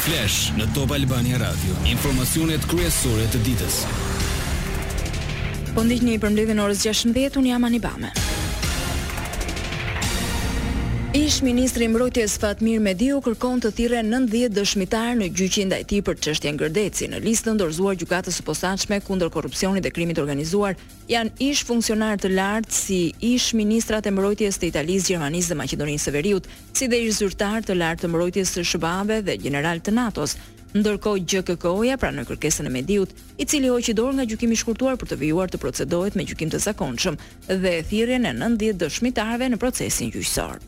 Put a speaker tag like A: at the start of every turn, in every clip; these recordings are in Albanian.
A: Flash në Top Albania Radio, informacionet kryesore të ditës.
B: Po ndiqni përmbledhjen e orës 16:00 unë jam Anibame. Ish ministri i Mbrojtjes Fatmir Mediu kërkon të thirrë 90 dëshmitarë në gjyqin ndaj tij për çështjen Gërdeci. Në listën e dorëzuar gjykatës së posaçme kundër korrupsionit dhe krimit të organizuar janë ish funksionarë të lartë si ish ministrat e mbrojtjes të Italisë, Gjermanisë dhe Maqedonisë së Veriut, si dhe ish zyrtarë të lartë të mbrojtjes së SHBA-ve dhe gjeneralë të NATO-s. Ndërkohë GJKKO-ja pranoi kërkesën e Mediut, i cili hoqi dorë nga gjykimi i shkurtuar për të vijuar të procedohet me gjykim të zakonshëm dhe thirrjen e nëntëdhjetë dëshmitarëve në procesin gjyqësor.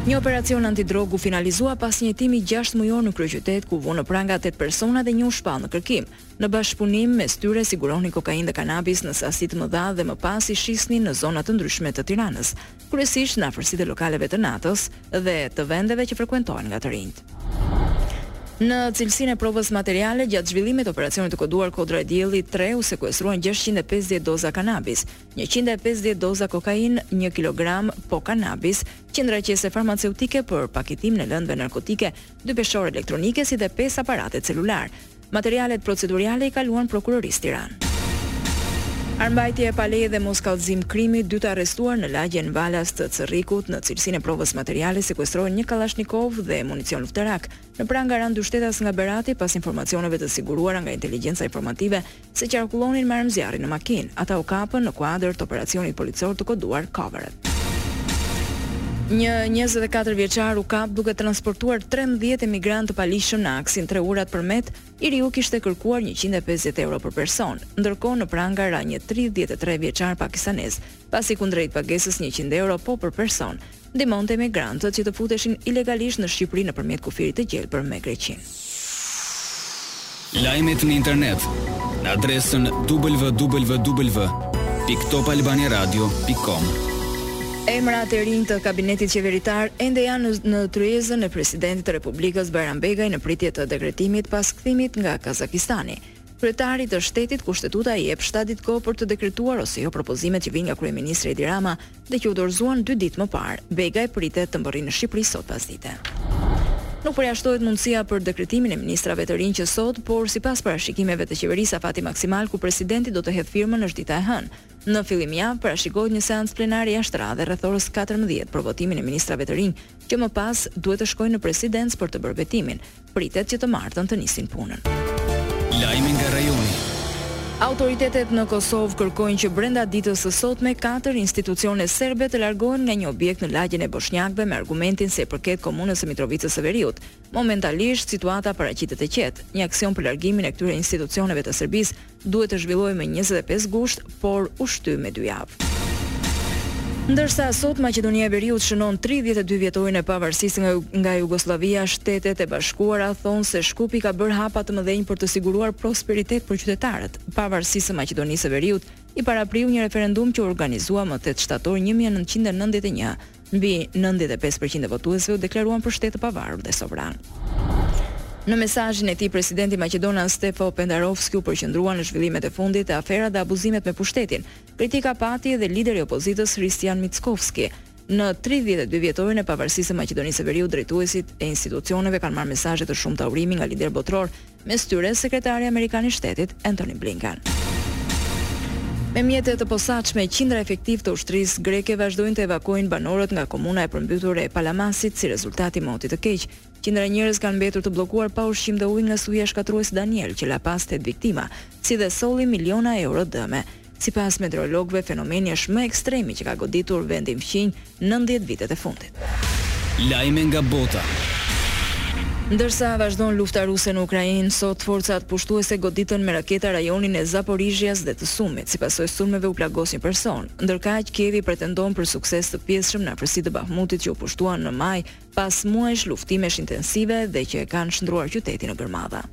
B: Një operacion antidrogë u finalizua pas një hetimi gjashtë mujor në kryeqytet, ku u vunë në pranga tetë persona dhe një u shpall në kërkim. Në bashkëpunim mes tyre siguronin kokainë dhe kanabis në sasi të mëdha dhe më pas i shisnin në zona të ndryshme të Tiranës. kryesisht në afërsi të lokaleve të natës dhe të vendeve që frekuentohen nga të rinjtë. Në cilësinë e provës materiale gjatë zhvillimit të operacionit të koduar Kodra e Diellit 3 u sekuestruan 650 doza kanabis, 150 doza kokainë, 1 kilogram po kanabis, qindra qese farmaceutike për paketimin e lëndëve narkotike dy peshore elektronike si dhe pesë aparate celulare. Materialet proceduriale i kaluan Prokurorisë Tiranë. Armbajtje e paleje dhe moskallëzim krimi, dy të arrestuar në lagjen Valas të Cërrikut, në cilësinë e provës materiale sekuestrohen një kallashnikov dhe municion luftarak. Në pranga ranë dy shtetas nga Berati, pas informacioneve të siguruara nga inteligjenca informative, se qarkullonin me armë zjarri në makinë. Ata u kapën në kuadër të operacionit policor të koduar Covered. Një njëzet e katër vjeçar u kap duke transportuar trembëdhjetë emigrantë të paligjshëm në aksin Tre Urat-Përmet, i riu kishte kërkuar njëqind e pesëdhjetë euro për person, ndërkohë në pranga ra një tridhjetë e tre vjeçar pakistanez, pasi kundrejt pagesës njëqind euro po për person, ndihmonte emigrantët që të futeshin ilegalisht në Shqipëri nëpërmjet kufirit të gjelbër me Greqinë.
A: Lajmet në internet në adresën www.topalbaniaradio.com.
B: Emrat e rinj të kabinetit qeveritar ende janë në tryezën e presidentit të Republikës Bajram Begaj në pritje të dekretimit pas kthimit nga Kazakistani. Kryetarit të Shtetit, Kushtetuta i jep shtatë ditë kohë për të dekretuar ose jo propozimet që vijnë nga kryeministri Edi Rama dhe që u dorëzuan dy ditë më parë. Begaj pritet të mbërrijë në Shqipëri sot pasdite. Nuk përjashtohet mundësia për dekretimin e ministrave të rinj që sot, por sipas parashikimeve të qeverisë afati maksimal ku presidenti do të hedhë firmën është dita e hënë. Në fillim javë parashikohet një seancë plenare jashtë radhe rreth orës katërmbëdhjetë për votimin e ministrave të rinj, që më pas duhet të shkojnë në Presidencë për të bërë betimin. Pritet që të martën të nisin punën.
A: Lajme nga rajoni.
B: Autoritetet në Kosovë kërkojnë që brenda ditës së sotme katër institucione serbe të largohen nga një objekt në lagjen e boshnjakëve me argumentin se i përket komunës së Mitrovicës së Veriut. Momentalisht situata paraqitet e qetë. Një aksion për largimin e këtyre institucioneve të Serbisë Duhet të zhvillohej më njëzet e pesë gusht, por u shty me dy javë. Ndërsa sot Maqedonia e Veriut shënon tridhjetë e dy vjetorin e pavarësisë nga nga Jugosllavia, Shtetet e Bashkuara thonë se Shkupi ka bërë hapa të mëdhenj për të siguruar prosperitet për qytetarët. Pavarësisë së Maqedonisë së Veriut i parapriu një referendum që u organizua më tetë shtator një mijë e nëntëqind e nëntëdhjetë e një, Mbi nëntëdhjetë e pesë për qind e votuesve u deklaruan për shtet të pavarur dhe sovran. Në mesazhin e tij, presidenti maqedonas Stevo Pendarovski u përqendrua në zhvillimet e fundit e aferat dhe abuzimet me pushtetin. Kritika pati edhe lideri i opozitës Hristijan Mickoski. Në tridhjetë e dy vjetorin e pavarësisë së Maqedonisë së Veriut drejtuesit e institucioneve kanë marrë mesazhe të shumta urimi nga liderë botërorë, mes tyre Sekretari amerikan i Shtetit, Antony Blinken. Me mjete të posaçme, qindra efektivë të ushtrisë greke vazhdojnë të evakuojnë banorët nga komuna e përmbytur e Palamasit si rezultat i motit të keq. Qindra njerëz kanë mbetur të bllokuar pa ushqim dhe ujë nga stuhia shkatërruese Daniel, që la pas tetë viktima, si dhe solli miliona euro dëme. Sipas meteorologëve, fenomeni është më ekstremi që ka goditur vendin fqinj nëntëdhjetë vitet e fundit.
A: Lajme nga bota.
B: Ndërsa vazhdon lufta ruse në Ukrainë, sot forcat pushtuese goditën me raketa rajonin e Zaporizhias dhe të Sumit. Si pasojë e sulmeve u plagos një person. Ndërkaq, Kievi pretendon për sukses të pjesshëm në afërsi të Bahmutit që u pushtua në maj pas muajsh luftimesh intensive dhe që e kanë shndërruar qytetin në gërmadha.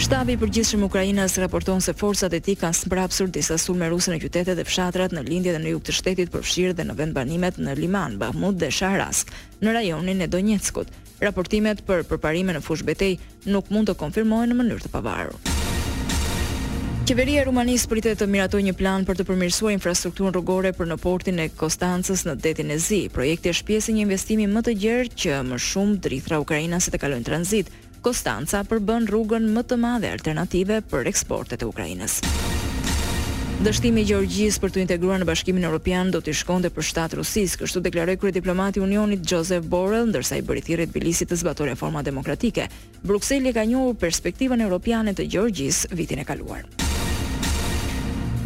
B: Shtabi i përgjithshëm ukrainas raporton se forcat e tij kanë zmbrapsur disa sulme ruse në qytetet dhe fshatrat në lindje dhe në jug të shtetit, përfshirë dhe në vendbanimet në Liman, Bahmut dhe Shahtarsk, në rajonin e Donjeckut. Raportimet për përparime në fushëbetejë, nuk mund të konfirmohen në mënyrë të pavarur. Qeveria e Rumanisë pritet të miratojë një plan për të përmirësuar infrastrukturën rrugore për në portin e Konstancës në Detin e Zi. Projekti është pjesë e një investimi më të gjerë që më shumë drithëra ukrainase të kalojnë tranzit. Konstanca përbën rrugën më të madhe alternative për eksportet e Ukrainës. Ukrainës. Dështimi i Gjeorgjisë për t'u integruar në Bashkimin Europian do t'i shkonte për shtat Rusisë, kështu deklaroi kryediplomati i Unionit Josep Borrell, ndërsa i bëri thirrje Tbilisit të zbatojë reforma demokratike. Brukseli e ka njohur perspektivën europiane të Gjeorgjisë vitin e kaluar.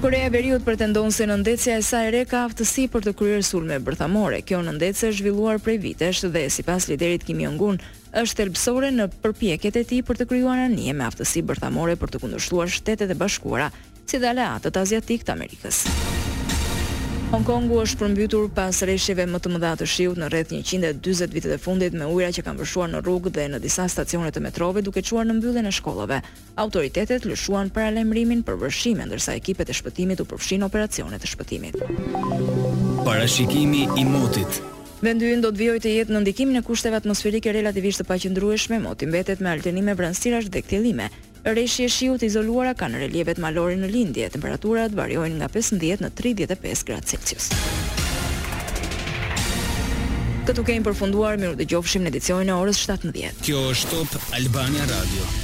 B: Koreja e Veriut pretendon se nëndetësja e saj e re ka aftësi për të kryer sulme bërthamore. Kjo nëndetëse është zhvilluar prej vitesh dhe, sipas liderit Kim Jong-un, është thelbësore në përpjekjet e tij për të krijuar anije me aftësi bërthamore për të kundërshtuar Shtetet e Bashkuara, si dhe aleatët aziatikë të Amerikës. Hong Kongu është përmbytur pas reshjeve më të mëdha të shiut në rreth njëqind e dyzet vitet e fundit, me ujëra që kanë vërshuar në rrugë dhe në disa stacione të metrove, duke çuar në mbylljen e shkollave. Autoritetet lëshuan paralajmërimin për vërshime ndërsa ekipet e shpëtimit u përfshinë në operacione të shpëtimit.
A: Parashikimi i motit.
B: Vendi ynë do të vijojë të jetë nën ndikimin e kushteve atmosferike relativisht të paqëndrueshme, moti mbetet me alternime vranësirash dhe kthjellime. Reshje shiu të izoluara kanë relievet malore në lindje, temperaturat variojnë nga pesëmbëdhjetë në tridhjetë e pesë gradë celsius. Këtu kemi përfunduar, mirudëgjofshim në edicionin e orës shtatëmbëdhjetë.
A: Kjo është Top Albania Radio.